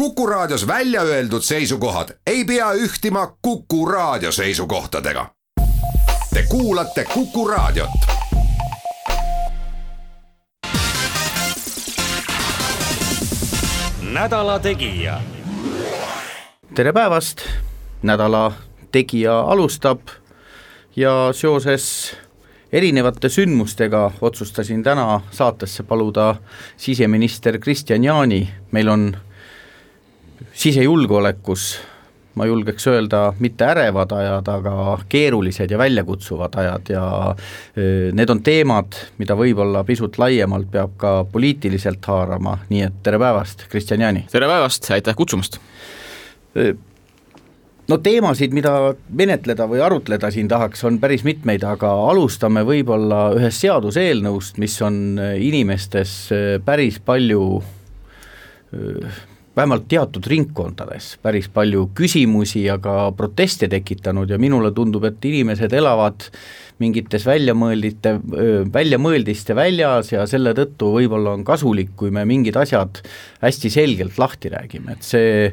Kuku Raadios välja öeldud seisukohad ei pea ühtima Kuku Raadio seisukohtadega. Te kuulate Kuku Raadiot. nädala Tegija. tere päevast, nädala Tegija alustab ja seoses erinevate sündmustega otsustasin täna saatesse paluda siseminister Kristian Jaani, meil on sisejulgeolekus ma julgeks öelda, mitte ärevad ajad, aga keerulised ja väljakutsuvad ajad ja need on teemad, mida võib-olla pisut laiemalt peab ka poliitiliselt haarama, nii et tere päevast, Kristjan Jaani! tere päevast, aitäh kutsumast! no teemasid, mida menetleda või arutleda siin tahaks, on päris mitmeid, aga alustame võib-olla ühest seaduseelnõust, mis on inimestes päris palju vähemalt teatud ringkondades päris palju küsimusi ja ka proteste tekitanud ja minule tundub, et inimesed elavad mingites väljamõeldite, väljamõeldiste väljas ja selle tõttu võib-olla on kasulik, kui me mingid asjad hästi selgelt lahti räägime, et see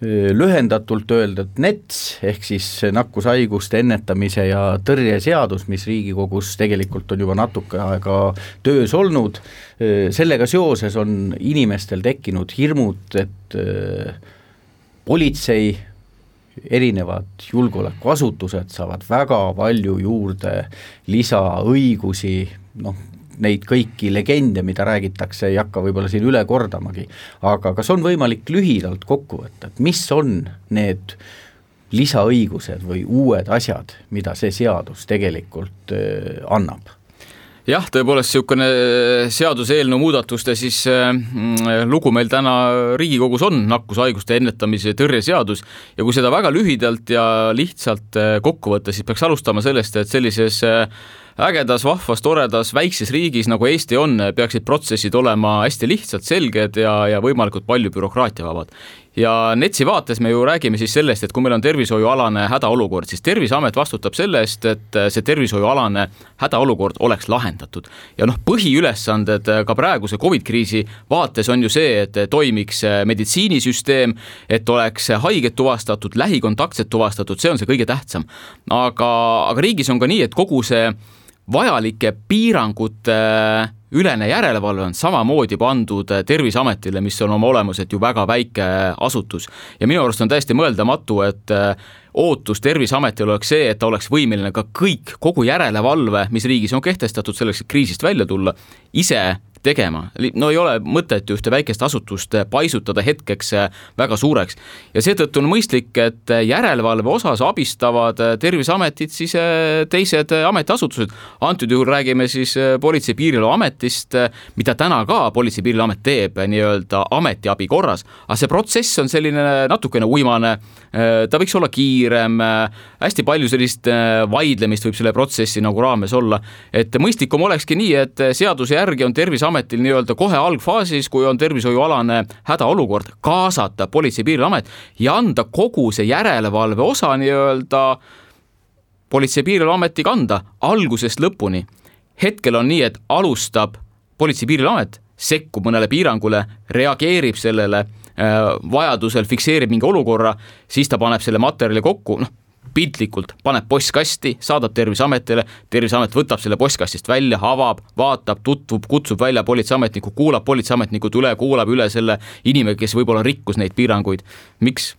lühendatult öeldud NETS ehk siis nakkushaiguste ennetamise ja tõrje seadus, mis Riigikogus tegelikult on juba natuke aega töös olnud, sellega seoses on inimestel tekkinud hirmud, et politsei, erinevad julgeolekuasutused saavad väga palju juurde lisaõigusi, noh, neid kõiki legende, mida räägitakse, ei hakka võib-olla siin üle kordamagi, aga kas on võimalik lühidalt kokku võtta, et mis on need lisaõigused või uued asjad, mida see seadus tegelikult äh, annab? jah, tõepoolest niisugune seaduseelnõu muudatuste siis äh, lugu meil täna Riigikogus on, nakkushaiguste ennetamise ja tõrje seadus, ja kui seda väga lühidalt ja lihtsalt äh, kokku võtta, siis peaks alustama sellest, et sellises äh, ägedas, vahvas, toredas, väikses riigis, nagu Eesti on, peaksid protsessid olema hästi lihtsad, selged ja, ja võimalikult palju bürokraatiavabad. ja NETS-i vaates me ju räägime siis sellest, et kui meil on tervishoiualane hädaolukord, siis Terviseamet vastutab selle eest, et see tervishoiualane hädaolukord oleks lahendatud. ja noh, põhiülesanded ka praeguse Covid kriisi vaates on ju see, et toimiks meditsiinisüsteem, et oleks haiged tuvastatud, lähikontaktsed tuvastatud, see on see kõige tähtsam. aga, aga riigis on ka nii, et kogu see vajalike piirangute ülene järelevalve on samamoodi pandud Terviseametile, mis on oma olemuselt ju väga väike asutus. ja minu arust on täiesti mõeldamatu, et ootus Terviseametil oleks see, et ta oleks võimeline ka kõik, kogu järelevalve, mis riigis on kehtestatud selleks, et kriisist välja tulla, ise tegema, no ei ole mõtet ju ühte väikest asutust paisutada hetkeks väga suureks. ja seetõttu on mõistlik, et järelevalve osas abistavad Terviseametit siis teised ametiasutused, antud juhul räägime siis Politsei- ja Piirivalveametist, mida täna ka Politsei- ja Piirivalveamet teeb nii-öelda ametiabi korras, aga see protsess on selline natukene uimane, ta võiks olla kiirem, hästi palju sellist vaidlemist võib selle protsessi nagu raames olla, et mõistlikum olekski nii, et seaduse järgi on Terviseamet Terviseametil nii-öelda kohe algfaasis, kui on tervishoiualane hädaolukord, kaasata Politsei- ja Piirivalveamet ja anda kogu see järelevalve osa nii-öelda Politsei- ja Piirivalveameti kanda algusest lõpuni. hetkel on nii, et alustab Politsei- ja Piirivalveamet, sekkub mõnele piirangule, reageerib sellele äh, vajadusel fikseerib mingi olukorra, siis ta paneb selle materjali kokku, noh, piltlikult paneb postkasti, saadab Terviseametile, Terviseamet võtab selle postkastist välja, avab, vaatab, tutvub, kutsub välja politseiametniku, kuulab politseiametnikud üle, kuulab üle selle inimene, kes võib-olla rikkus neid piiranguid. miks?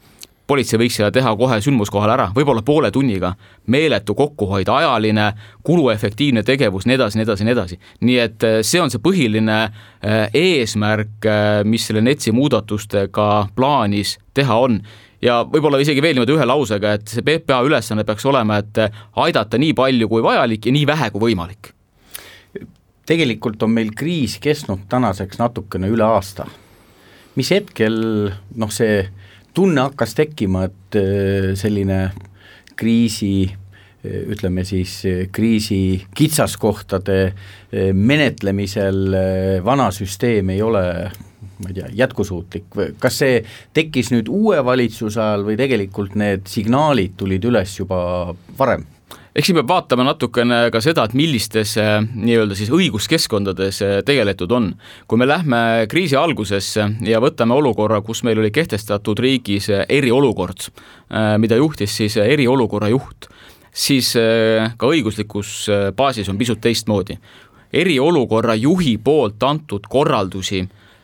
politsei võiks seda teha kohe sündmuskohal ära, võib-olla poole tunniga. meeletu kokkuhoid, ajaline, kuluefektiivne tegevus, nii edasi, nii edasi, nii edasi. nii et eh, see on see põhiline eh, eesmärk, eh, mis selle NETS-i muudatustega plaanis teha on ja võib-olla isegi veel niimoodi ühe lausega, et see PPA ülesanne peaks olema, et aidata nii palju kui vajalik ja nii vähe kui võimalik. tegelikult on meil kriis kestnud tänaseks natukene üle aasta. mis hetkel noh, see tunne hakkas tekkima, et äh, selline kriisi äh, ütleme siis äh, kriisi kitsaskohtade menetlemisel vana süsteem ei ole ma ei tea, jätkusuutlik või kas see tekkis nüüd uue valitsuse ajal või tegelikult need signaalid tulid üles juba varem? eks siin peab vaatama natukene ka seda, et millistes äh, nii-öelda siis õiguskeskkondades äh, tegeletud on. kui me lähme kriisi algusesse ja võtame olukorra, kus meil oli kehtestatud riigis äh, eriolukord, mida juhtis siis eriolukorra juht, siis ka õiguslikus baasis on pisut teistmoodi. eriolukorra juhi poolt antud korraldusi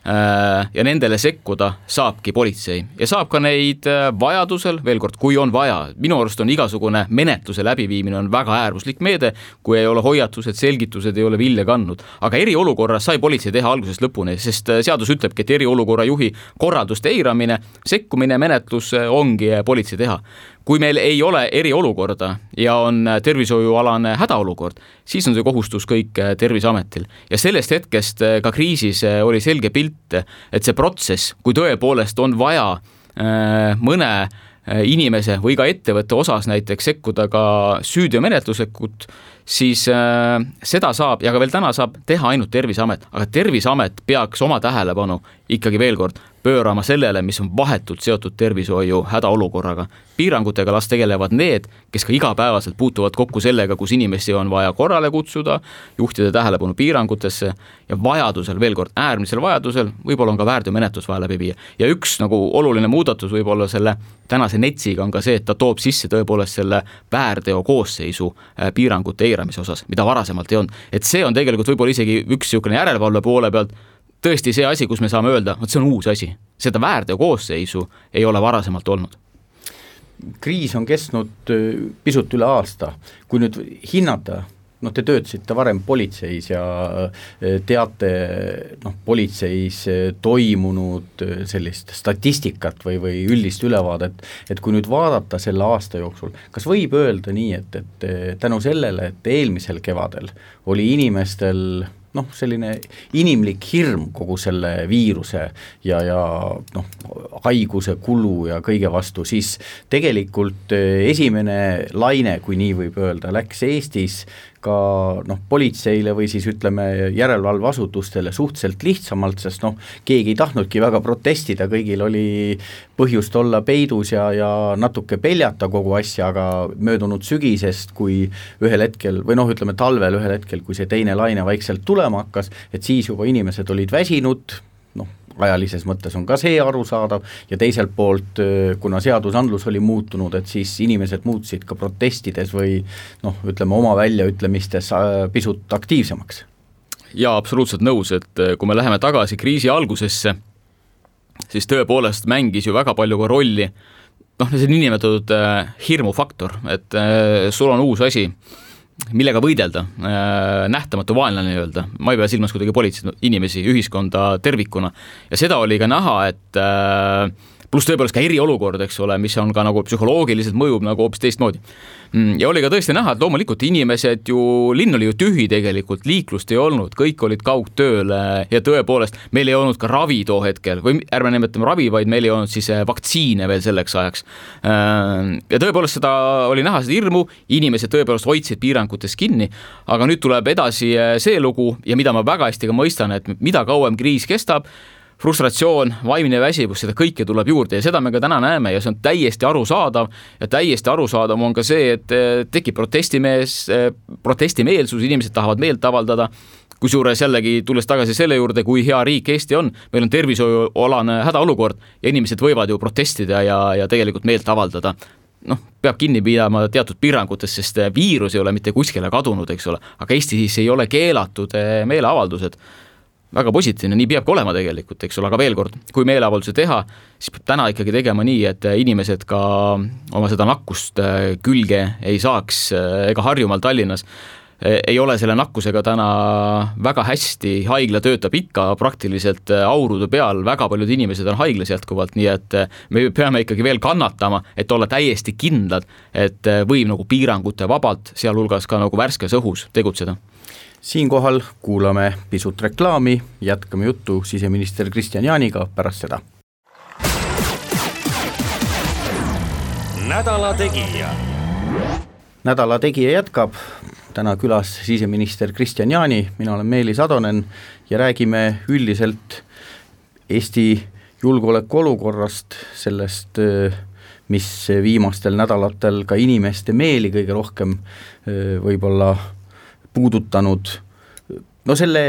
ja nendele sekkuda saabki politsei. Ja saab ka neid äh, vajadusel, veel kord, kui on vaja, minu arust on igasugune menetluse läbiviimine on väga äärmuslik meede, kui ei ole hoiatused, selgitused ei ole vilja kandnud, aga eriolukorras sai politsei teha algusest lõpuni, sest äh, seadus ütlebki, et eriolukorra juhi korralduste eiramine, sekkumine menetlusse ongi politsei teha kui meil ei ole eriolukorda ja on tervishoiualane hädaolukord, siis on see kohustus kõik äh, Terviseametil. ja sellest hetkest äh, ka kriisis äh, oli selge pilt, et see protsess, kui tõepoolest on vaja mõne inimese või ka ettevõtte osas näiteks sekkuda ka süüteomenetluslikult, siis seda saab ja ka veel täna saab teha ainult Terviseamet, aga Terviseamet peaks oma tähelepanu ikkagi veel kord pöörama sellele, mis on vahetult seotud tervishoiu hädaolukorraga. piirangutega las tegelevad need, kes ka igapäevaselt puutuvad kokku sellega, kus inimesi on vaja korrale kutsuda, juhtida tähelepanu piirangutesse ja vajadusel, veel kord, äärmisel vajadusel, võib-olla on ka väärteomenetlus vaja läbi viia. ja üks nagu oluline muudatus võib-olla selle tänase NETS-iga on ka see, et ta toob sisse tõepoolest selle väärteo koosseisu äh, piirangute eiramise osas, mida varasemalt ei olnud. et see on tegelikult võib-olla isegi üks niisugune järelevalve poole pealt tõesti see asi, kus me saame öelda, vot see on uus asi, seda väärteo koosseisu ei ole varasemalt olnud. Kriis on kestnud äh, pisut üle aasta, kui nüüd hinnata, noh, te töötasite varem politseis ja äh, teate noh, politseis äh, toimunud sellist statistikat või, või üldist ülevaadet, et kui nüüd vaadata selle aasta jooksul, kas võib öelda nii, et, et tänu sellele, et eelmisel kevadel oli inimestel noh, selline inimlik hirm kogu selle viiruse ja, ja noh, haiguse kulu ja kõige vastu, siis tegelikult eh, esimene laine, kui nii võib öelda, läks Eestis ka noh, politseile või siis ütleme, järelevalveasutustele suhteliselt lihtsamalt, sest noh, keegi ei tahtnudki väga protestida, kõigil oli põhjust olla peidus ja, ja natuke peljata kogu asja, aga möödunud sügisest, kui ühel hetkel või noh, ütleme talvel ühel hetkel, kui see teine laine vaikselt tulema hakkas, et siis juba inimesed olid väsinud, ajalises mõttes on ka see arusaadav ja teiselt poolt, kuna seadusandlus oli muutunud, et siis inimesed muutusid ka protestides või noh, ütleme oma väljaütlemistes pisut aktiivsemaks. jaa, absoluutselt nõus, et kui me läheme tagasi kriisi algusesse, siis tõepoolest mängis ju väga palju ka rolli noh, see niinimetatud hirmufaktor, et sul on uus asi millega võidelda, äh, nähtamatu vaenlane nii-öelda, ma ei pea silmas kuidagi politseid, inimesi, ühiskonda tervikuna. ja seda oli ka näha, et äh, pluss tõepoolest ka eriolukord, eks ole, mis on ka nagu psühholoogiliselt mõjub nagu hoopis teistmoodi. Mm, ja oli ka tõesti näha, et loomulikult inimesed ju, linn oli ju tühi tegelikult, liiklust ei olnud, kõik olid kaugtööl ja tõepoolest meil ei olnud ka ravi too hetkel või ärme nimetame ravi, vaid meil ei olnud siis äh, vaktsiine veel selleks ajaks. Äh, ja tõepoolest seda oli näha, seda hirmu, inimesed tõepoolest hoidsid piirangutest kinni, aga nüüd tuleb edasi äh, see lugu ja mida ma väga hästi ka mõistan, et mida kauem kriis kestab, frustratsioon, vaimne väsivus, seda kõike tuleb juurde ja seda me ka täna näeme ja see on täiesti arusaadav. ja täiesti arusaadav on ka see, et eh, tekib protestimees, eh, protestimeelsus, inimesed tahavad meelt avaldada, kusjuures jällegi tulles tagasi selle juurde, kui hea riik Eesti on, meil on tervishoiualane hädaolukord ja inimesed võivad ju protestida ja, ja tegelikult meelt avaldada. noh, peab kinni pidama teatud piirangutest, sest viirus ei ole mitte kuskile kadunud, eks ole, aga Eestis ei ole keelatud eh, meeleavaldused väga positiivne, nii peabki olema tegelikult, eks ole, aga veel kord, kui meeleavaldusi teha, siis peab täna ikkagi tegema nii, et inimesed ka oma seda nakkust äh, külge ei saaks äh, ega Harjumaal, Tallinnas äh, ei ole selle nakkusega täna väga hästi, haigla töötab ikka praktiliselt aurude peal, väga paljud inimesed on haiglas jätkuvalt, nii et me peame ikkagi veel kannatama, et olla täiesti kindlad, et võib nagu piirangute vabalt, sealhulgas ka nagu värskes õhus tegutseda siinkohal kuulame pisut reklaami, jätkame juttu siseminister Kristian Jaaniga pärast seda. nädala Tegija. nädala Tegija jätkab, täna külas siseminister Kristian Jaani, mina olen Meelis Atonen ja räägime üldiselt Eesti julgeolekuolukorrast, sellest mis viimastel nädalatel ka inimeste meeli kõige rohkem võib-olla puudutanud, no selle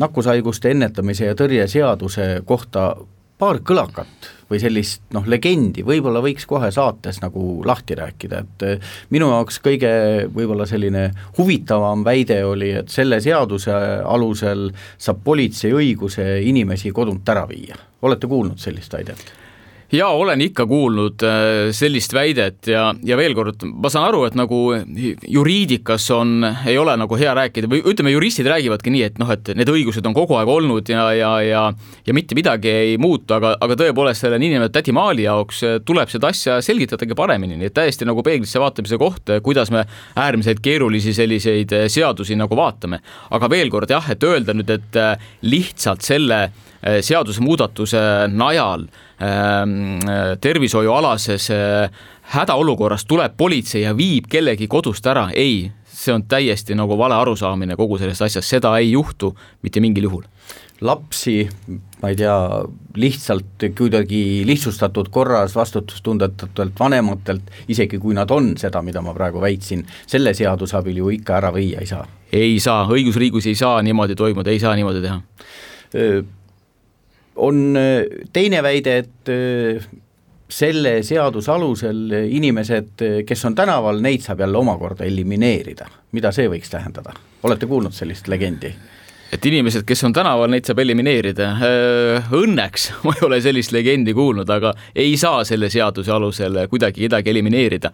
nakkushaiguste ennetamise ja tõrje seaduse kohta paar kõlakat või sellist noh, legendi võib-olla võiks kohe saates nagu lahti rääkida, et eh, minu jaoks kõige võib-olla selline huvitavam väide oli, et selle seaduse alusel saab politsei õiguse inimesi kodunt ära viia. olete kuulnud sellist väidet? Jaa, olen ikka kuulnud äh, sellist väidet ja, ja veel kord, ma saan aru, et nagu juriidikas on, ei ole nagu hea rääkida või ütleme, juristid räägivadki nii, et noh, et need õigused on kogu aeg olnud ja, ja, ja ja mitte midagi ei muutu, aga, aga tõepoolest selle niinimetatud tädi Maali jaoks äh, tuleb seda asja selgitadagi paremini, nii et täiesti nagu peeglisse vaatamise koht, kuidas me äärmiselt keerulisi selliseid äh, seadusi nagu vaatame. aga veel kord jah, et öelda nüüd, et lihtsalt selle seadusemuudatuse najal äh, Ähm, tervishoiualases äh, hädaolukorras tuleb politsei ja viib kellegi kodust ära, ei, see on täiesti nagu vale arusaamine kogu sellest asjast, seda ei juhtu mitte mingil juhul. Lapsi, ma ei tea, lihtsalt kuidagi lihtsustatud korras vastutustundetutelt vanematelt, isegi kui nad on seda, mida ma praegu väitsin, selle seaduse abil ju ikka ära viia ei saa. ei saa, õigusriigis ei saa niimoodi toimuda, ei saa niimoodi teha on äh, teine väide, et äh, selle seaduse alusel inimesed, äh, kes on tänaval, neid saab jälle omakorda elimineerida. mida see võiks tähendada, olete kuulnud sellist legendi? et inimesed, kes on tänaval, neid saab elimineerida. Õnneks ma ei ole sellist legendi kuulnud, aga ei saa selle seaduse alusel kuidagi kedagi elimineerida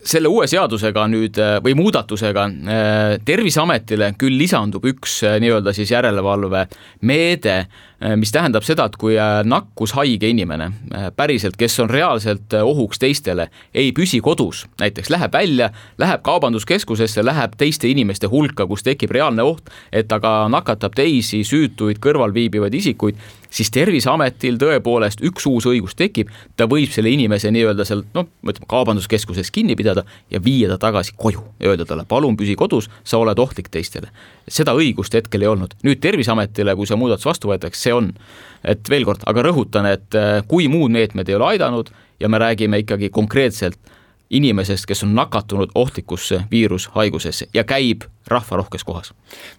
selle uue seadusega nüüd või muudatusega Terviseametile küll lisandub üks nii-öelda siis järelevalvemeede mis tähendab seda, et kui äh, nakkushaige inimene äh, päriselt, kes on reaalselt ohuks teistele, ei püsi kodus, näiteks läheb välja, läheb kaubanduskeskusesse, läheb teiste inimeste hulka, kus tekib reaalne oht, et ta ka nakatab teisi süütuid kõrval viibivaid isikuid, siis Terviseametil tõepoolest üks uus õigus tekib, ta võib selle inimese nii-öelda seal noh, ütleme kaubanduskeskuses kinni pidada ja viia ta tagasi koju ja öelda talle, palun püsi kodus, sa oled ohtlik teistele. seda õigust hetkel ei olnud, nüüd Terviseametile, kui see muudatus vastu võetakse, see on. et veel kord, aga rõhutan, et äh, kui muud meetmed ei ole aidanud ja me räägime ikkagi konkreetselt inimesest, kes on nakatunud ohtlikusse viirushaigusesse ja käib rahvarohkes kohas.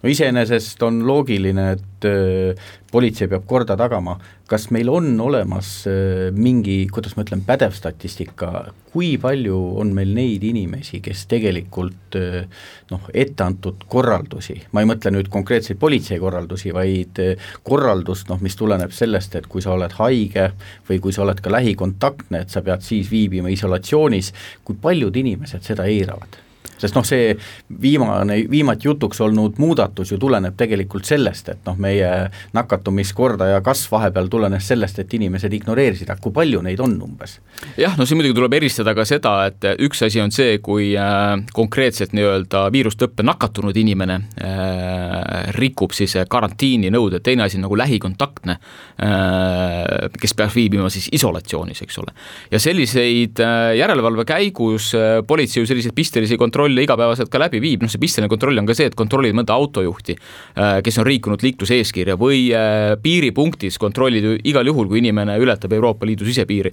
no iseenesest on loogiline, et äh, politsei peab korda tagama, kas meil on olemas äh, mingi, kuidas ma ütlen, pädev statistika, kui palju on meil neid inimesi, kes tegelikult äh, noh, etteantud korraldusi, ma ei mõtle nüüd konkreetseid politsei korraldusi, vaid korraldust, noh, mis tuleneb sellest, et kui sa oled haige või kui sa oled ka lähikontaktne, et sa pead siis viibima isolatsioonis, kui paljud inimesed seda eiravad sest noh, see viimane, viimati jutuks olnud muudatus ju tuleneb tegelikult sellest, et noh, meie nakatumiskordaja kasv vahepeal tulenes sellest, et inimesed ignoreerisid, aga kui palju neid on umbes? jah, no siin muidugi tuleb eristada ka seda, et üks asi on see, kui äh, konkreetselt nii-öelda viirustõppe nakatunud inimene äh, rikub siis karantiininõuded, teine asi on nagu lähikontaktne äh,, kes peaks viibima siis isolatsioonis, eks ole. ja selliseid äh, järelevalve käigus äh, politsei ju selliseid pistelisi kontrolle kontrolle igapäevaselt ka läbi viib, noh see pisteline kontroll on ka see, et kontrollid mõnda autojuhti, äh, kes on rikkunud liikluseeskirja või äh, piiripunktis kontrollid igal juhul, kui inimene ületab Euroopa Liidu sisepiiri,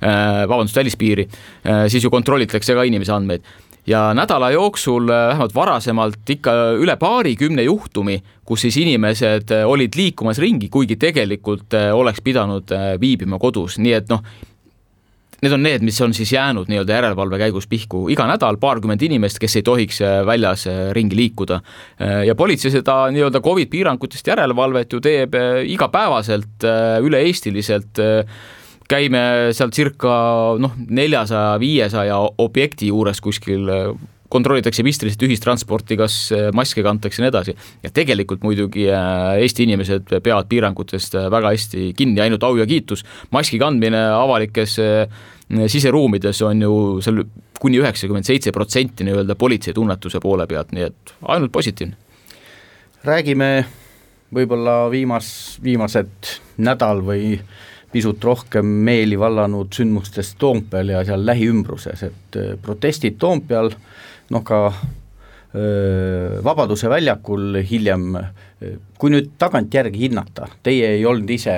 äh, vabandust, välispiiri, siis ju kontrollitakse ka inimese andmeid. Ja nädala jooksul vähemalt varasemalt ikka üle paarikümne juhtumi, kus siis inimesed olid liikumas ringi, kuigi tegelikult oleks pidanud viibima kodus, nii et noh, Need on need, mis on siis jäänud nii-öelda järelevalve käigus pihku iga nädal paarkümmend inimest, kes ei tohiks äh, väljas äh, ringi liikuda. Äh, ja politsei seda nii-öelda Covid piirangutest järelevalvet ju teeb igapäevaselt, üle-eestiliselt käime seal circa noh, neljasaja, viiesaja objekti juures kuskil kontrollitakse pisteliselt ühistransporti, kas äh, maske kantakse ja nii edasi. ja tegelikult muidugi äh, Eesti inimesed peavad piirangutest äh, väga hästi kinni, ainult au ja kiitus. maski kandmine avalikes siseruumides on ju seal kuni üheksakümmend seitse protsenti nii-öelda politsei tunnetuse poole pealt, nii et ainult positiivne. räägime võib-olla viimas, viimased nädal või pisut rohkem meeli vallanud sündmustest Toompeal ja seal lähiümbruses, et protestid Toompeal äh, noh, ka Vabaduse väljakul hiljem, kui nüüd tagantjärgi hinnata, teie ei olnud ise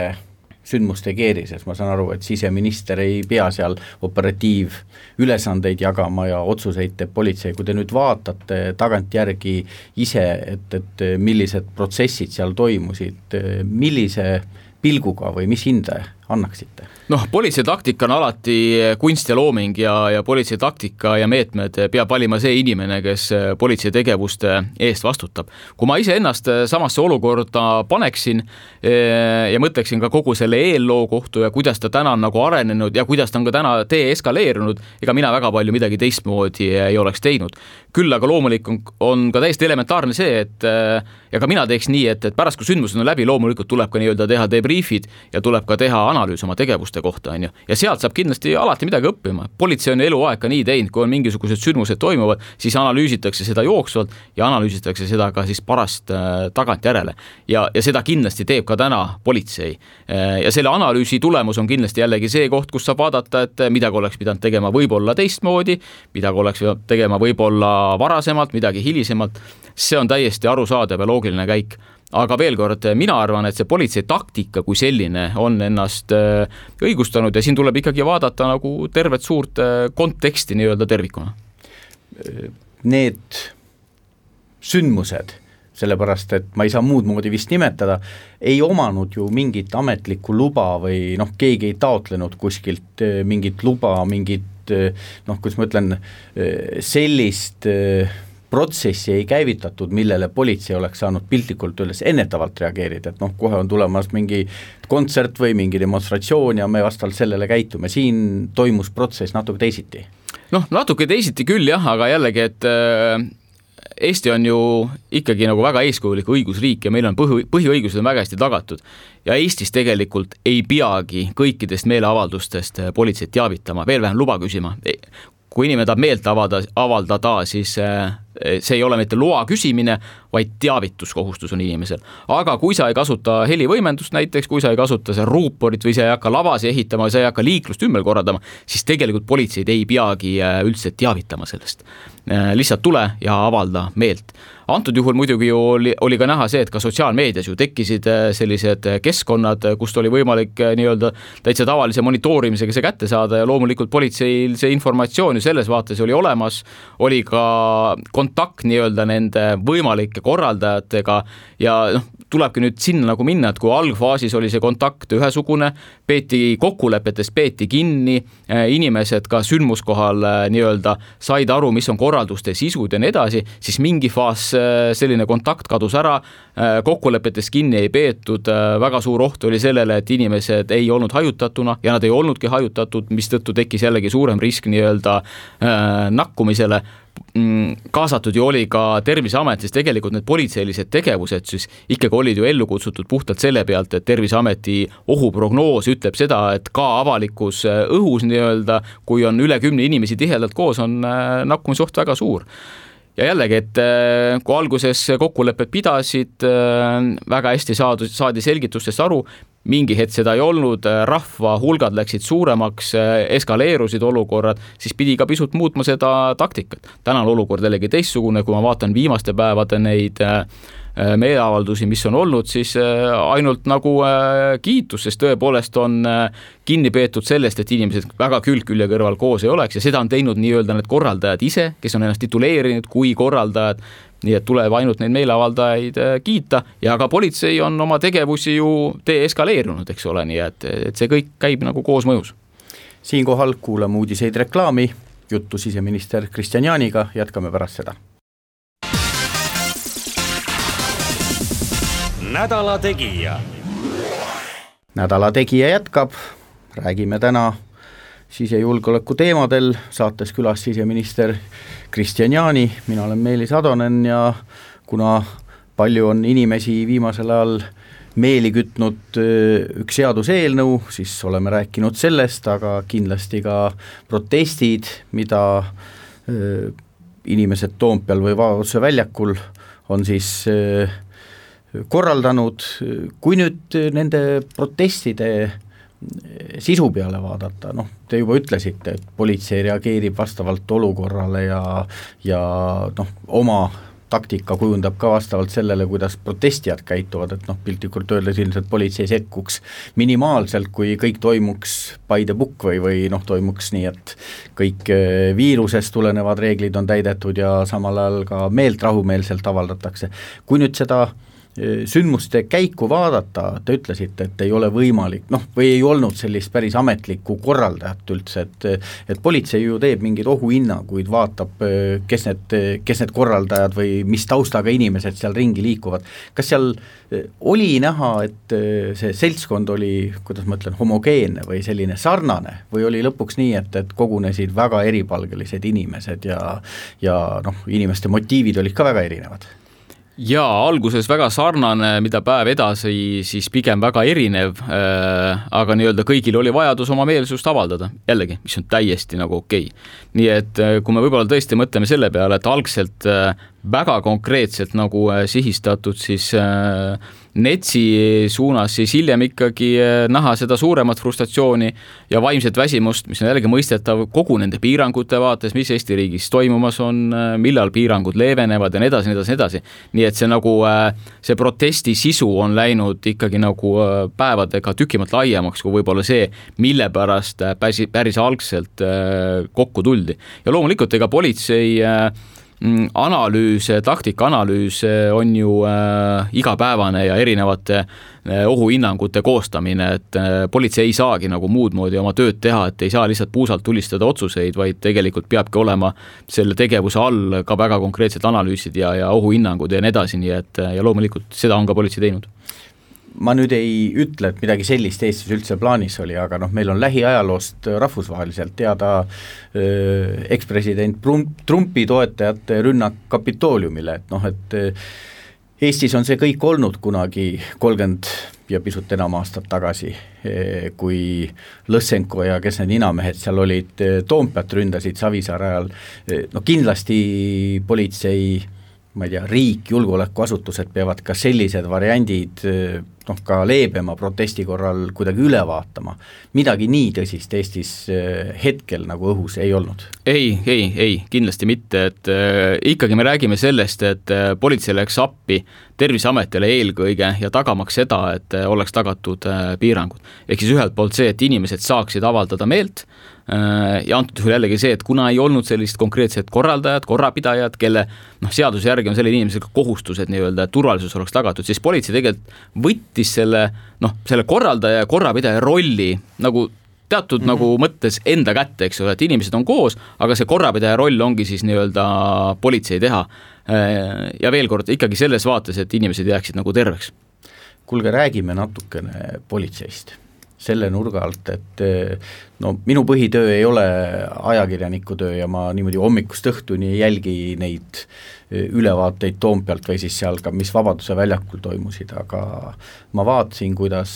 sündmuste keerises, ma saan aru, et siseminister ei pea seal operatiivülesandeid jagama ja otsuseid teeb politsei, kui te nüüd vaatate tagantjärgi ise, et, et millised protsessid seal toimusid, millise pilguga või mis hinde annaksite? noh, politsei taktika on alati kunst ja looming ja, ja politsei taktika ja meetmed peab valima see inimene, kes politsei tegevuste eest vastutab. kui ma iseennast samasse olukorda paneksin eh, ja mõtleksin ka kogu selle eelloo kohta ja kuidas ta täna on nagu arenenud ja kuidas ta on ka täna deeskaleerunud, ega mina väga palju midagi teistmoodi ei oleks teinud. küll aga loomulik on, on ka täiesti elementaarne see, et ja ka mina teeks nii, et, et pärast, kui sündmused on läbi, loomulikult tuleb ka nii-öelda teha debriefid ja tuleb ka teha analüüs oma tegevuste kohta, on ju. ja sealt saab kindlasti alati midagi õppima, politsei on eluaeg ka nii teinud, kui on mingisugused sündmused toimuvad, siis analüüsitakse seda jooksvalt ja analüüsitakse seda ka siis parast äh, tagantjärele. ja, ja seda kindlasti teeb ka täna politsei äh,. ja selle analüüsi tulemus on kindlasti jällegi see koht, kus saab vaadata, et midagi oleks pidanud tegema võib-olla teistmoodi, midagi oleks pidanud tegema võib-olla varasemalt, midagi hilisemalt, see on täiesti arusaadav ja loogiline käik aga veel kord, mina arvan, et see politsei taktika kui selline on ennast äh, õigustanud ja siin tuleb ikkagi vaadata nagu tervet suurt äh, konteksti nii-öelda tervikuna. Need sündmused, sellepärast et ma ei saa muud moodi vist nimetada, ei omanud ju mingit ametlikku luba või noh, keegi ei taotlenud kuskilt äh, mingit luba, mingit noh, kuidas ma ütlen, sellist äh, protsessi ei käivitatud, millele politsei oleks saanud piltlikult öeldes ennetavalt reageerida, et noh, kohe on tulemas mingi kontsert või mingi demonstratsioon ja me vastavalt sellele käitume, siin toimus protsess natuke teisiti. noh, natuke teisiti küll jah, aga jällegi, et äh, Eesti on ju ikkagi nagu väga eeskujulik õigusriik ja meil on põhi, põhiõigused on väga hästi tagatud. ja Eestis tegelikult ei peagi kõikidest meeleavaldustest politseid teavitama, veel vähem luba küsima kui inimene tahab meelt avada, avaldada, siis äh, see ei ole mitte loa küsimine, vaid teavituskohustus on inimesel. aga kui sa ei kasuta helivõimendust näiteks, kui sa ei kasuta seal ruuporit või sa ei hakka lavasi ehitama, sa ei hakka liiklust ümber korraldama, siis tegelikult politseid ei peagi äh, üldse teavitama sellest. Äh, lihtsalt tule ja avalda meelt antud juhul muidugi ju oli, oli ka näha see, et ka sotsiaalmeedias ju tekkisid sellised keskkonnad, kust oli võimalik nii-öelda täitsa tavalise monitoorimisega see kätte saada ja loomulikult politseil see informatsioon ju selles vaates oli olemas, oli ka kontakt nii-öelda nende võimalike korraldajatega ja noh, tulebki nüüd sinna nagu minna, et kui algfaasis oli see kontakt ühesugune, peeti kokkulepetest, peeti kinni, inimesed ka sündmuskohal nii-öelda said aru, mis on korralduste sisud ja nii edasi, siis mingi faas Äh, selline kontakt kadus ära, kokkulepetest kinni ei peetud, väga suur oht oli sellele, et inimesed ei olnud hajutatuna ja nad ei olnudki hajutatud, mistõttu tekkis jällegi suurem risk nii-öelda nakkumisele kaasatud ju oli ka Terviseamet, siis tegelikult need politseilised tegevused siis ikkagi olid ju ellu kutsutud puhtalt selle pealt, et Terviseameti ohuprognoos ütleb seda, et ka avalikus õhus nii-öelda, kui on üle kümne inimesi tihedalt koos, on nakkumisoht väga suur. Ja jällegi, et äh, kui alguses kokkulepped pidasid, äh, väga hästi saadud, saadi selgitustest aru, mingi hetk seda ei olnud, rahva hulgad läksid suuremaks, eskaleerusid olukorrad, siis pidi ka pisut muutma seda taktikat. täna on olukord jällegi teistsugune, kui ma vaatan viimaste päevade neid äh, Äh, meeleavaldusi, mis on olnud, siis äh, ainult nagu äh, kiitus, sest tõepoolest on kinni peetud sellest, et inimesed väga külg külje kõrval koos ei oleks ja seda on teinud nii-öelda need korraldajad ise, kes on ennast tituleerinud kui korraldajad nii et tuleb ainult neid meeleavaldajaid kiita ja ka politsei on oma tegevusi ju deeskaleerunud, eks ole, nii et, et see kõik käib nagu koosmõjus. siinkohal kuulame uudiseid reklaami, juttu siseminister Kristian Jaaniga, jätkame pärast seda nädala Tegija. nädala Tegija jätkab, räägime täna sisejulgeoleku teemadel, saates külas siseminister Kristian Jaani, mina olen Meelis Atonen ja kuna palju on inimesi viimasel ajal meeli kütnud üks seaduseelnõu, siis oleme rääkinud sellest, aga kindlasti ka protestid, mida inimesed Toompeal või Vabaduse väljakul on siis äh, korraldanud, kui nüüd nende protestide sisu peale vaadata, noh, te juba ütlesite, et politsei reageerib vastavalt olukorrale ja ja noh, oma taktika kujundab ka vastavalt sellele, kuidas protestijad käituvad, et noh, piltlikult öeldes ilmselt politsei sekkuks minimaalselt, kui kõik toimuks by the book või, või noh, toimuks nii, et kõik äh, viirusest tulenevad reeglid on täidetud ja samal ajal ka meelt rahumeelselt avaldatakse. kui nüüd seda äh, sündmuste käiku vaadata, te ütlesite, et ei ole võimalik, noh, või ei olnud sellist päris ametlikku korraldajat üldse, et et politsei ju teeb mingeid ohuhinnanguid, vaatab, kes need, kes need korraldajad või mis taustaga inimesed seal ringi liikuvad, kas seal oli näha, et see seltskond oli, kuidas ma ütlen, homogeenne või selline sarnane või oli lõpuks nii, et, et kogunesid väga eripalgelised inimesed ja ja noh, inimeste motiivid olid ka väga erinevad jaa, alguses väga sarnane, mida päev edasi, siis pigem väga erinev äh,, aga nii-öelda kõigil oli vajadus oma meelsust avaldada, jällegi, mis on täiesti nagu okei. Okay.. nii et äh, kui me võib-olla tõesti mõtleme selle peale, et algselt äh, väga konkreetselt nagu äh, sihistatud siis äh, NETS-i suunas, siis hiljem ikkagi äh, näha seda suuremat frustratsiooni ja vaimset väsimust, mis on jällegi mõistetav kogu nende piirangute vaates, mis Eesti riigis toimumas on, millal piirangud leevenevad ja nii edasi, nii edasi, nii edasi. nii et see nagu, see protesti sisu on läinud ikkagi nagu päevadega tükimalt laiemaks kui võib-olla see, mille pärast päris, päris algselt kokku tuldi. ja loomulikult ega politsei äh, Mm, analüüs, taktikaanalüüs on ju äh, igapäevane ja erinevate äh, ohuhinnangute koostamine, et politsei ei saagi nagu muud moodi oma tööd teha, et ei saa lihtsalt puusalt tulistada otsuseid, vaid tegelikult peabki olema selle tegevuse all ka väga konkreetsed analüüsid ja, ja ohuhinnangud ja nii edasi, nii et ja loomulikult seda on ka politsei teinud ma nüüd ei ütle, et midagi sellist Eestis üldse plaanis oli, aga noh, meil on lähiajaloost rahvusvaheliselt teada äh, ekspresident Trumpi toetajate rünnak Kapitooliumile, et noh, et äh, Eestis on see kõik olnud kunagi kolmkümmend ja pisut enam aastat tagasi, kui Lõssenko ja kes need ninamehed seal olid, Toompeat ründasid Savisaare ajal, no kindlasti politsei ma ei tea, riik, julgeolekuasutused peavad ka sellised variandid noh, ka leebema protesti korral kuidagi üle vaatama. midagi nii tõsist Eestis eh, hetkel nagu õhus ei olnud? ei, ei, ei, kindlasti mitte, et äh, ikkagi me räägime sellest, et äh, politsei läks appi Terviseametile eelkõige ja tagamaks seda, et äh, oleks tagatud äh, piirangud. ehk siis ühelt poolt see, et inimesed saaksid avaldada meelt ja antud juhul jällegi see, et kuna ei olnud sellist konkreetset korraldajat, korrapidajat, kelle noh, seaduse järgi on sellel inimesel ka kohustused nii-öelda, et turvalisus oleks tagatud, siis politsei tegelikult võttis selle noh, selle korraldaja ja korrapidaja rolli nagu teatud mm -hmm. nagu mõttes enda kätte, eks ole, et inimesed on koos, aga see korrapidaja roll ongi siis nii-öelda politsei teha. Äh, ja veel kord ikkagi selles vaates, et inimesed jääksid nagu terveks. kuulge, räägime natukene politseist selle nurga alt, et äh, no minu põhitöö ei ole ajakirjaniku töö ja ma niimoodi hommikust õhtuni ei jälgi neid äh, ülevaateid Toompealt või siis seal ka, mis Vabaduse väljakul toimusid, aga ma vaatasin, kuidas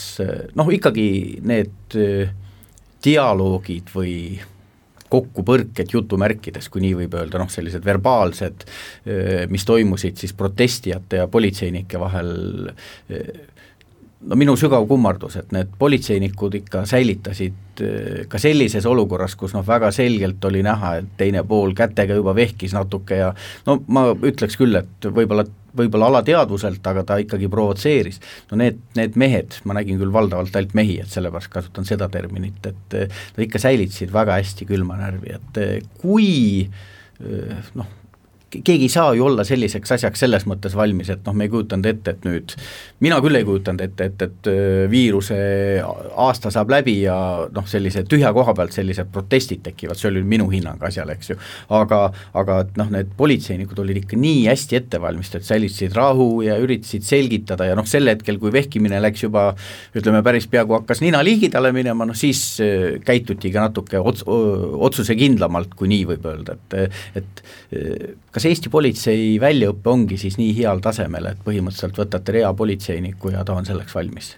noh, ikkagi need dialoogid või kokkupõrked jutumärkides, kui nii võib öelda, noh sellised verbaalsed, mis toimusid siis protestijate ja politseinike vahel, no minu sügav kummardus, et need politseinikud ikka säilitasid ka sellises olukorras, kus noh, väga selgelt oli näha, et teine pool kätega juba vehkis natuke ja no ma ütleks küll, et võib-olla võib-olla alateadvuselt, aga ta ikkagi provotseeris. no need, need mehed, ma nägin küll valdavalt ainult mehi, et sellepärast kasutan seda terminit, et nad ikka säilitasid väga hästi külma närvi, et kui noh, keegi ei saa ju olla selliseks asjaks selles mõttes valmis, et noh, me ei kujutanud ette, et nüüd, mina küll ei kujutanud ette, et, et viiruse aasta saab läbi ja noh, sellise tühja koha pealt sellised protestid tekivad, see oli minu hinnang asjale, eks ju. aga, aga et noh, need politseinikud olid ikka nii hästi ette valmistatud, säilitasid rahu ja üritasid selgitada ja noh, sel hetkel, kui vehkimine läks juba ütleme, päris peaaegu hakkas nina liigidale minema, noh siis käitutigi natuke ots-, otsusekindlamalt, kui nii võib öelda, et, et kas kas Eesti politsei väljaõpe ongi siis nii heal tasemel, et põhimõtteliselt võtate rea politseiniku ja ta on selleks valmis?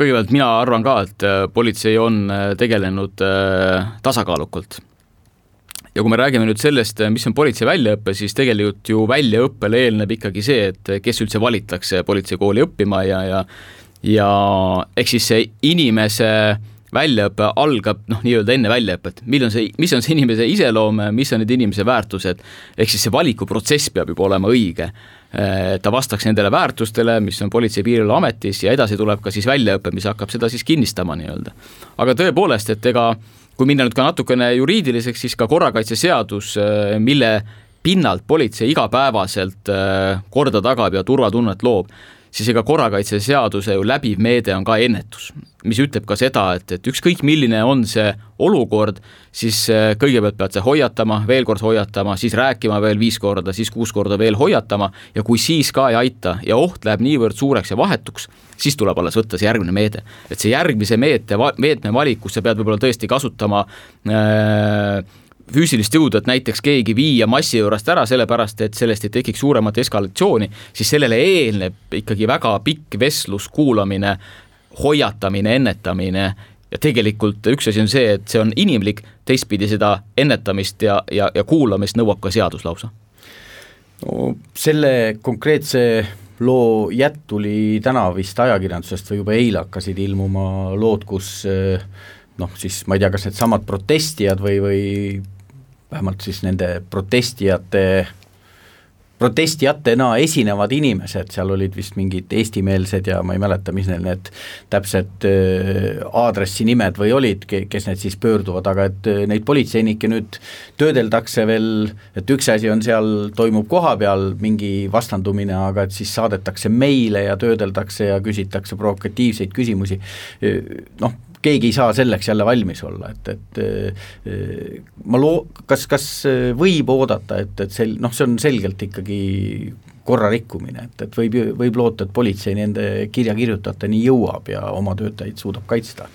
kõigepealt mina arvan ka, et äh, politsei on äh, tegelenud äh, tasakaalukalt. ja kui me räägime nüüd sellest, mis on politsei väljaõpe, siis tegelikult ju väljaõppele eelneb ikkagi see, et kes üldse valitakse politseikooli õppima ja, ja ja ehk siis see inimese väljaõpe algab noh, nii-öelda enne väljaõpet, mil on see, mis on see inimese iseloom, mis on need inimese väärtused, ehk siis see valikuprotsess peab juba olema õige. ta vastaks nendele väärtustele, mis on Politsei- ja Piirivalveametis ja edasi tuleb ka siis väljaõpe, mis hakkab seda siis kinnistama nii-öelda. aga tõepoolest, et ega kui minna nüüd ka natukene juriidiliseks, siis ka korrakaitseseadus, mille pinnalt politsei igapäevaselt korda tagab ja turvatunnet loob siis ega korrakaitseseaduse ju läbiv meede on ka ennetus, mis ütleb ka seda, et, et ükskõik, milline on see olukord, siis äh, kõigepealt pead sa hoiatama, veel kord hoiatama, siis rääkima veel viis korda, siis kuus korda veel hoiatama ja kui siis ka ei aita ja oht läheb niivõrd suureks ja vahetuks, siis tuleb alles võtta see järgmine meede. et see järgmise meete, meetme valikus sa pead võib-olla tõesti kasutama äh, füüsilist jõudu, et näiteks keegi viia massi juurest ära, sellepärast et sellest ei tekiks suuremat eskalatsiooni, siis sellele eelneb ikkagi väga pikk vestlus, kuulamine, hoiatamine, ennetamine ja tegelikult üks asi on see, et see on inimlik, teistpidi seda ennetamist ja, ja, ja kuulamist nõuab ka seadus lausa. no selle konkreetse loo jätk tuli täna vist ajakirjandusest või juba eile hakkasid ilmuma lood, kus noh, siis ma ei tea, kas needsamad protestijad või, või vähemalt siis nende protestijate protestijatena esinevad inimesed, seal olid vist mingid eestimeelsed ja ma ei mäleta, mis neil need täpsed äh, aadressinimed või olid, kes need siis pöörduvad, aga et äh, neid politseinikke nüüd töödeldakse veel, et üks asi on seal, toimub kohapeal mingi vastandumine, aga et siis saadetakse meile ja töödeldakse ja küsitakse provokatiivseid küsimusi, noh, keegi ei saa selleks jälle valmis olla, et, et eh, ma loo-, kas, kas võib oodata, et, et sel-, noh, see on selgelt ikkagi korra rikkumine, et, et võib, võib loota, et politsei nende kirjakirjutajateni jõuab ja oma töötajaid suudab kaitsta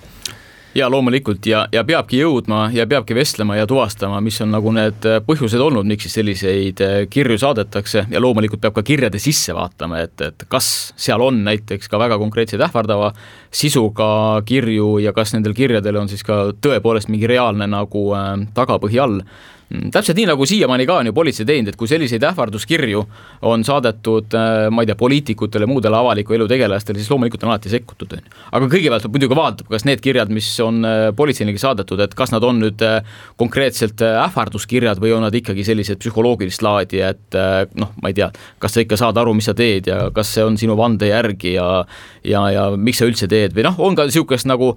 ja loomulikult. Ja, ja peabki jõudma ja peabki vestlema ja tuvastama, mis on nagu need põhjused olnud, miks siis selliseid eh, kirju saadetakse. Ja loomulikult peab ka kirjade sisse vaatama, et, et kas seal on näiteks ka väga konkreetseid ähvardava sisuga kirju ja kas nendel kirjadel on siis ka tõepoolest mingi reaalne nagu äh, tagapõhi all täpselt nii, nagu siiamaani ka on ju politsei teinud, et kui selliseid ähvarduskirju on saadetud, äh, ma ei tea, poliitikutele, muudele avaliku elu tegelastele, siis loomulikult on alati sekkutud, on ju. aga kõigepealt muidugi vaatab, kas need kirjad, mis on äh, politseinike saadetud, et kas nad on nüüd äh, konkreetselt ähvarduskirjad või on nad ikkagi sellised psühholoogilist laadi, et noh, ma ei tea, kas sa ikka saad aru, mis sa teed ja kas see on sinu vande järgi ja ja, ja miks sa üldse teed või noh, on ka niisugust nagu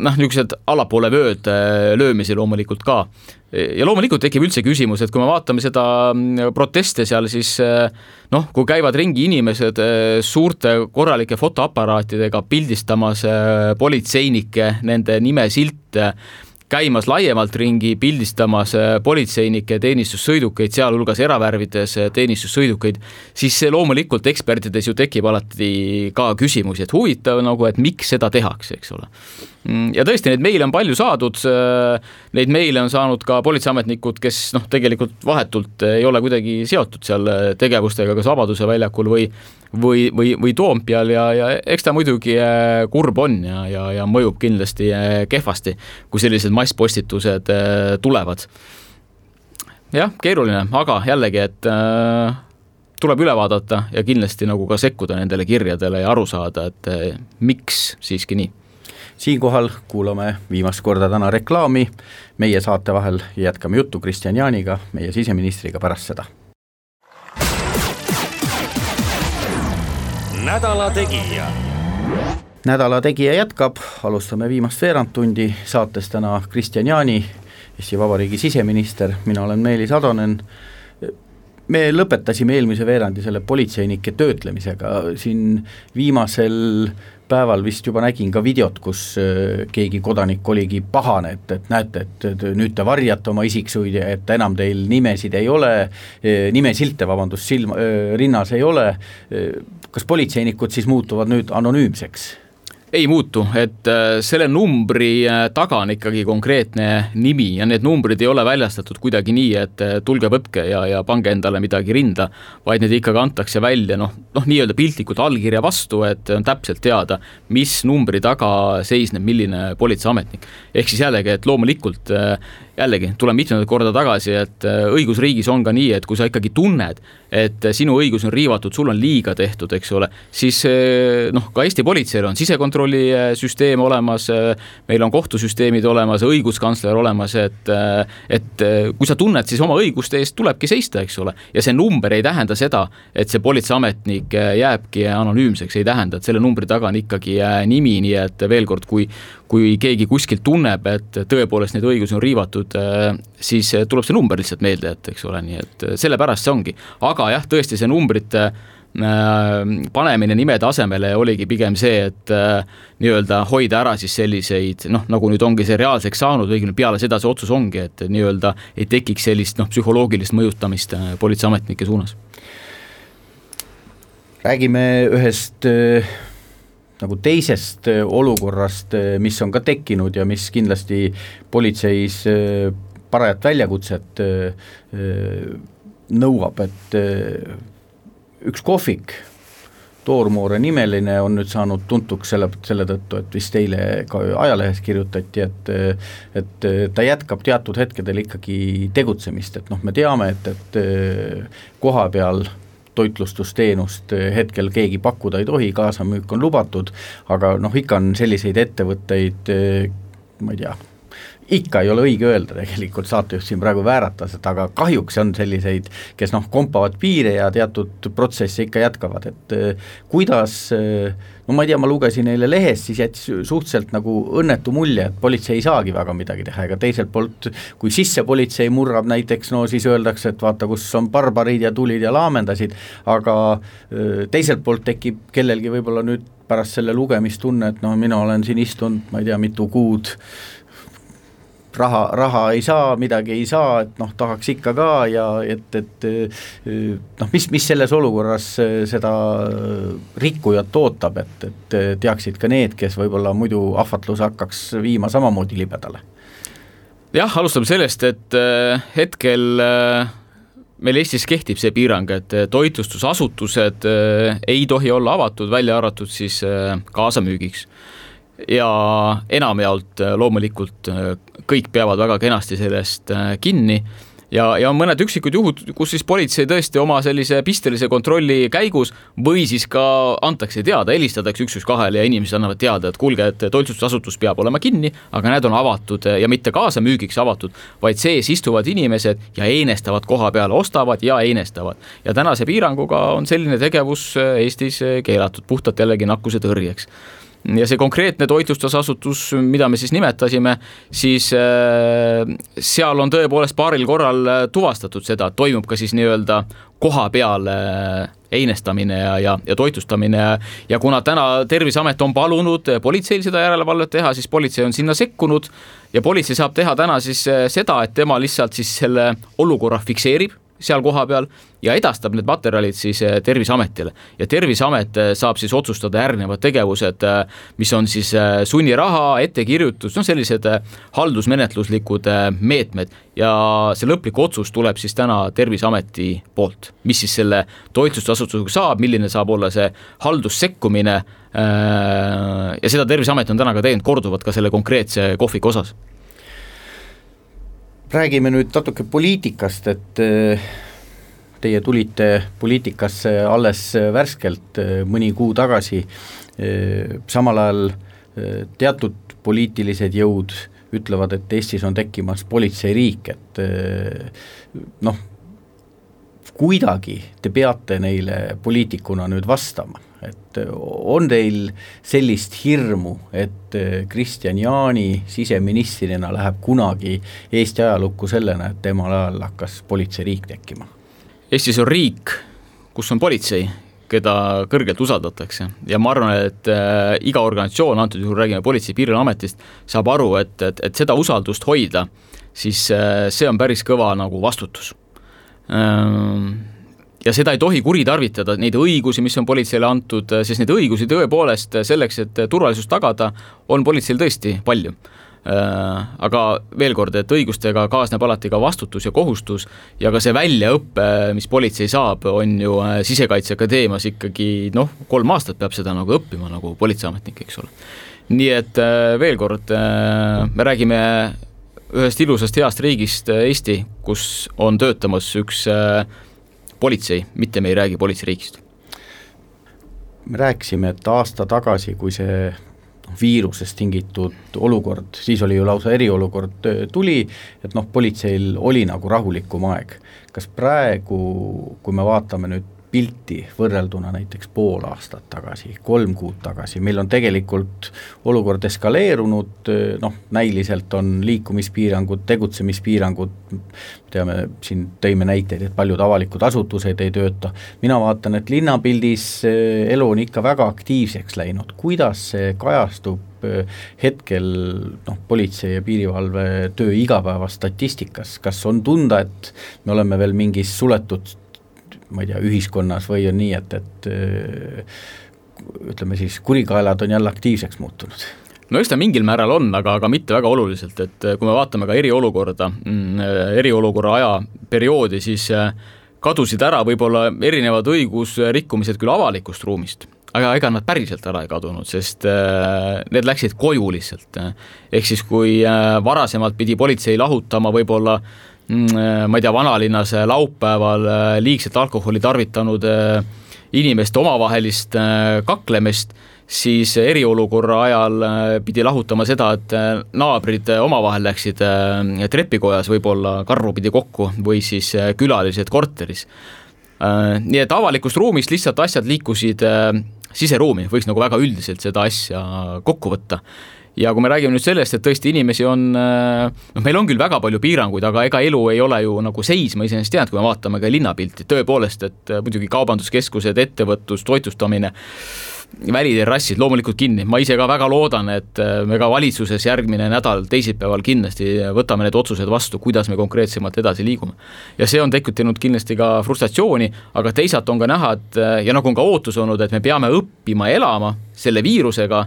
noh, niisugused allapoole vööd äh, löömisi loomulikult ka. ja loomulikult tekib üldse küsimus, et kui me vaatame seda mm, proteste seal, siis äh, noh, kui käivad ringi inimesed äh, suurte korralike fotoaparaatidega pildistamas politseinikke, nende nimesilte, käimas laiemalt ringi, pildistamas politseinike teenistussõidukeid, sealhulgas eravärvides teenistussõidukeid, siis loomulikult ekspertides ju tekib alati ka küsimusi, et huvitav nagu, et miks seda tehakse, eks ole. Mm, ja tõesti, neid meile on palju saadud, äh, neid meile on saanud ka politseiametnikud, kes noh, tegelikult vahetult ei ole kuidagi seotud seal tegevustega kas Vabaduse väljakul või või, või, või Toompeal ja, ja eks ta muidugi äh, kurb on ja, ja, ja mõjub kindlasti äh, kehvasti, kui sellised masspostitused äh, tulevad. jah, keeruline, aga jällegi, et äh, tuleb üle vaadata ja kindlasti nagu ka sekkuda nendele kirjadele ja aru saada, et äh, miks siiski nii siinkohal kuulame viimast korda täna reklaami. Meie saate vahel jätkame juttu Kristjan Jaaniga, meie siseministriga pärast seda. Nädala Tegija. nädala Tegija jätkab, alustame viimast veerandtundi, saates täna Kristjan Jaani, Eesti Vabariigi siseminister, mina olen Meelis Atonen, me lõpetasime eelmise veerandi selle politseinike töötlemisega, siin viimasel päeval vist juba nägin ka videot, kus äh, keegi kodanik oligi pahane, et, et näete, et nüüd te varjate oma isiksuid ja et enam teil nimesid ei ole, äh, nimesilte, vabandust, silma, äh, rinnas ei ole, kas politseinikud siis muutuvad nüüd anonüümseks? Ei muutu, et äh, selle numbri äh, taga on ikkagi konkreetne nimi ja need numbrid ei ole väljastatud kuidagi nii, et äh, tulge võtke ja, ja pange endale midagi rinda, vaid need ikkagi antakse välja noh, noh nii-öelda piltlikult allkirja vastu, et on täpselt teada, mis numbri taga seisneb milline politseiametnik. ehk siis jällegi, et loomulikult jällegi, tulen mitmendat korda tagasi, et äh, õigusriigis on ka nii, et kui sa ikkagi tunned, et sinu õigus on riivatud, sul on liiga tehtud, eks ole, siis äh, noh, ka Eesti politseil on sisekontrolli süsteem olemas, meil on kohtusüsteemid olemas, õiguskantsler olemas, et et kui sa tunned, siis oma õiguste eest tulebki seista, eks ole, ja see number ei tähenda seda, et see politseiametnik jääbki anonüümseks, ei tähenda, et selle numbri taga on ikkagi nimi, nii et veel kord, kui kui keegi kuskilt tunneb, et tõepoolest neid õigusi on riivatud, äh, siis tuleb see number lihtsalt meelde jätta, eks ole, nii et äh, sellepärast see ongi. aga jah, tõesti see numbrite äh, panemine nimede asemele oligi pigem see, et nii-öelda hoida ära siis selliseid noh, nagu nüüd ongi see reaalseks saanud, õigemini peale seda see otsus ongi, et nii-öelda ei tekiks sellist noh, psühholoogilist mõjutamist politseiametnike suunas. räägime ühest äh nagu teisest äh, olukorrast, äh, mis on ka tekkinud ja mis kindlasti politseis äh, parajat väljakutset nõuab, et üks kohvik, Toormoore nimeline, on nüüd saanud tuntuks selle, selle tõttu, et vist eile ka ajalehes kirjutati, et et ta jätkab teatud hetkedel ikkagi tegutsemist, et noh, me teame, et, et koha peal toitlustusteenust hetkel keegi pakkuda ei tohi, kaasamüük on lubatud, aga noh, ikka on selliseid ettevõtteid, ma ei tea, ikka ei ole õige öelda tegelikult, saatejuht siin praegu vääratas, et aga kahjuks on selliseid, kes noh, kompavad piire ja teatud protsesse ikka jätkavad, et eh, kuidas no ma ei tea, ma lugesin eile lehest, siis jättis suhteliselt nagu õnnetu mulje, et politsei ei saagi väga midagi teha, ega teiselt poolt kui sissepolitsei murrab näiteks, no siis öeldakse, et vaata, kus on barbarid ja tulid ja laamendasid, aga teiselt poolt tekib kellelgi võib-olla nüüd pärast selle lugemist tunne, et noh, mina olen siin istunud, ma ei tea, mitu kuud raha, raha ei saa, midagi ei saa, et noh, tahaks ikka ka ja et, et noh, mis, mis selles olukorras seda rikkujat ootab, et, et teaksid ka need, kes võib-olla muidu ahvatluse hakkaks viima samamoodi libedale? jah, alustame sellest, et hetkel meil Eestis kehtib see piirang, et toitlustusasutused ei tohi olla avatud, välja arvatud siis kaasamüügiks ja enamjaolt äh, loomulikult äh, kõik peavad väga kenasti sellest äh, kinni ja, ja on mõned üksikud juhud, kus siis politsei tõesti oma sellise pistelise kontrolli käigus või siis ka antakse teada, helistatakse üks, üks kahele ja inimesed annavad teada, et kuulge, et toitlustusasutus peab olema kinni, aga need on avatud ja mitte kaasamüügiks avatud, vaid sees istuvad inimesed ja einestavad koha peal, ostavad ja einestavad. ja tänase piiranguga on selline tegevus Eestis keelatud puhtalt jällegi nakkuse tõrjeks ja see konkreetne toitlustusasutus, mida me siis nimetasime, siis äh, seal on tõepoolest paaril korral äh, tuvastatud seda, et toimub ka siis nii-öelda koha peal äh, einestamine ja, ja, ja toitlustamine. Ja, kuna täna Terviseamet on palunud politseil seda järelevalvet teha, siis politsei on sinna sekkunud. Ja politsei saab teha täna siis seda, et tema lihtsalt siis selle olukorra fikseerib seal kohapeal ja edastab need materjalid siis eh, Terviseametile. ja Terviseamet eh, saab siis otsustada järgnevad tegevused, eh, mis on siis sunniraha, ettekirjutus, noh, sellised haldusmenetluslikud meetmed ja see lõplik otsus tuleb siis täna Terviseameti poolt, mis siis selle toitlustusasutusega saab, milline saab olla see haldussekkumine. ja seda Terviseamet on täna ka teinud korduvalt ka selle konkreetse kohviku osas räägime nüüd natuke poliitikast, et äh, teie tulite poliitikasse alles värskelt, äh, mõni kuu tagasi, äh, samal ajal teatud poliitilised jõud ütlevad, et Eestis on tekkimas politseiriik, et noh, kuidagi te peate neile poliitikuna nüüd vastama. Et on teil sellist hirmu, et Kristian Jaani siseministrina läheb kunagi Eesti ajalukku sellena, et temal ajal hakkas politseiriik tekkima? Eestis on riik, kus on politsei, keda kõrgelt usaldatakse. Ja ma arvan, et äh, iga organisatsioon, antud juhul räägime Politsei- ja Piirivalveametist, saab aru, et, et, et seda usaldust hoida, siis äh, see on päris kõva nagu vastutus ja seda ei tohi kuritarvitada, neid õigusi, mis on politseile antud, sest neid õigusi tõepoolest selleks, et turvalisust tagada, on politseil tõesti palju äh, aga veel kord, et õigustega kaasneb alati ka vastutus ja kohustus ja ka see väljaõpe, mis politsei saab, on ju äh, Sisekaitseakadeemias ikkagi noh, kolm aastat peab seda nagu õppima nagu politseiametnik, eks ole. nii et äh, veel kord, me räägime ühest ilusast heast riigist Eesti, kus on töötamas üks politsei, mitte me ei räägi politseiriigist me rääkisime, et aasta tagasi, kui see viirusest tingitud olukord, siis oli ju lausa eriolukord, tuli, et noh, politseil oli nagu rahulikum aeg. kas praegu, kui me vaatame nüüd pilti võrrelduna näiteks pool aastat tagasi, kolm kuud tagasi, meil on tegelikult olukord eskaleerunud, noh, näiliselt on liikumispiirangud, tegutsemispiirangud, teame, siin tõime näiteid, et paljud avalikud asutused ei tööta, mina vaatan, et linnapildis eh, elu on ikka väga aktiivseks läinud, kuidas see kajastub eh, hetkel noh, politsei ja piirivalve töö igapäevastatistikas, kas on tunda, et me oleme veel mingis suletud ma ei tea, ühiskonnas või on nii, et, et ütleme siis, kurikaelad on jälle aktiivseks muutunud? no eks ta mingil määral on, aga, aga mitte väga oluliselt, et kui me vaatame ka eriolukorda, mm, eriolukorra ajaperioodi, siis äh, kadusid ära võib-olla erinevad õigusrikkumised küll avalikust ruumist, aga ega nad päriselt ära ei kadunud, sest äh, need läksid koju lihtsalt. ehk siis, kui äh, varasemalt pidi politsei lahutama võib-olla äh, äh, ma ei tea, vanalinnas äh, laupäeval äh, liigselt alkoholi tarvitanud inimeste omavahelist kaklemist, siis eriolukorra ajal pidi lahutama seda, et naabrid omavahel läksid trepikojas võib-olla karvu pidi kokku või siis külalised korteris. nii et avalikust ruumist lihtsalt asjad liikusid siseruumi, võiks nagu väga üldiselt seda asja kokku võtta ja kui me räägime nüüd sellest, et tõesti inimesi on, äh, noh, meil on küll väga palju piiranguid, aga ega elu ei ole ju nagu seisma iseenesest jäänud, kui me vaatame ka linnapilti, tõepoolest, et äh, muidugi kaubanduskeskused, ettevõtlus, toitlustamine, väliterrassid loomulikult kinni, ma ise ka väga loodan, et äh, me ka valitsuses järgmine nädal teisipäeval kindlasti võtame need otsused vastu, kuidas me konkreetsemalt edasi liigume. ja see on tekitanud kindlasti ka frustratsiooni, aga teisalt on ka näha, et ja nagu on ka ootus olnud, et me peame õppima elama selle viirusega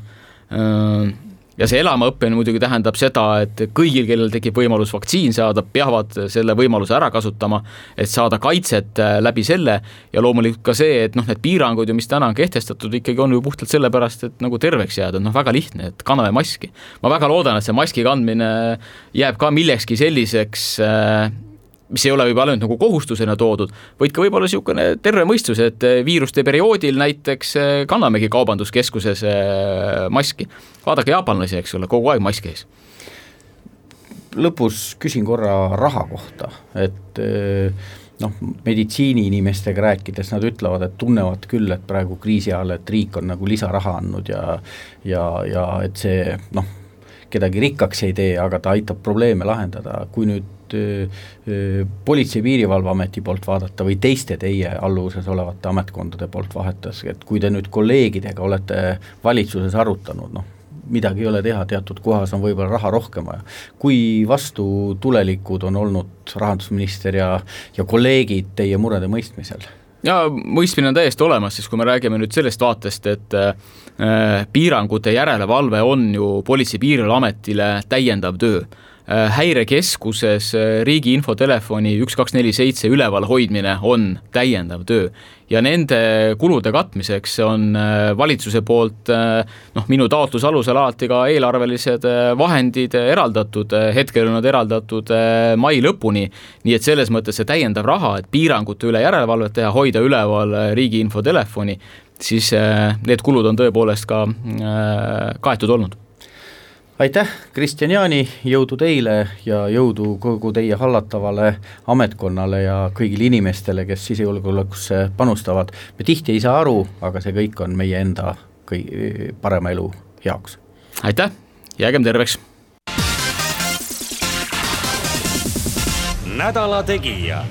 ja see elama õppimine muidugi tähendab seda, et kõigil, kellel tekib võimalus vaktsiin saada, peavad selle võimaluse ära kasutama, et saada kaitset äh, läbi selle ja loomulikult ka see, et noh, need piirangud ju, mis täna on kehtestatud, ikkagi on ju puhtalt sellepärast, et nagu terveks jääda, noh, väga lihtne, et kanname maski. ma väga loodan, et see maski kandmine jääb ka millekski selliseks äh, mis ei ole võib-olla ainult nagu kohustusena toodud, vaid ka võib-olla niisugune terve mõistus, et eh, viiruste perioodil näiteks eh, kannamegi kaubanduskeskuses eh, maski. vaadake jaapanlasi, eks ole, kogu aeg mask ees. lõpus küsin korra raha kohta, et noh, meditsiiniinimestega rääkides nad ütlevad, et tunnevad küll, et praegu kriisi ajal, et riik on nagu lisaraha andnud ja ja, ja et see noh, kedagi rikkaks ei tee, aga ta aitab probleeme lahendada, kui nüüd Politsei- ja Piirivalveameti poolt vaadata või teiste teie alluvuses olevate ametkondade poolt vahetas, et kui te nüüd kolleegidega olete valitsuses arutanud, noh, midagi ei ole teha, teatud kohas on võib-olla raha rohkem vaja. kui vastutulelikud on olnud rahandusminister ja, ja kolleegid teie murede mõistmisel? ja mõistmine on täiesti olemas, sest kui me räägime nüüd sellest vaatest, et äh, piirangute järelevalve on ju Politsei-Piirivalveametile täiendav töö Äh, häirekeskuses äh, riigi infotelefoni üks, kaks, neli, seitse üleval hoidmine on täiendav töö. Ja nende kulude katmiseks on äh, valitsuse poolt noh, minu taotluse alusel alati ka eelarvelised vahendid eraldatud, hetkel on nad eraldatud mai lõpuni, nii et selles mõttes see täiendav raha, et piirangute üle järelevalvet teha, hoida üleval riigi infotelefoni, siis need kulud on tõepoolest ka kaetud olnud aitäh, Kristjan Jaani, jõudu teile ja jõudu kogu teie hallatavale ametkonnale ja kõigile inimestele, kes sisejulgeolekusse panustavad. me tihti ei saa aru, aga see kõik on meie enda kõi-, parema elu heaks. aitäh, jäägem terveks! nädala Tegija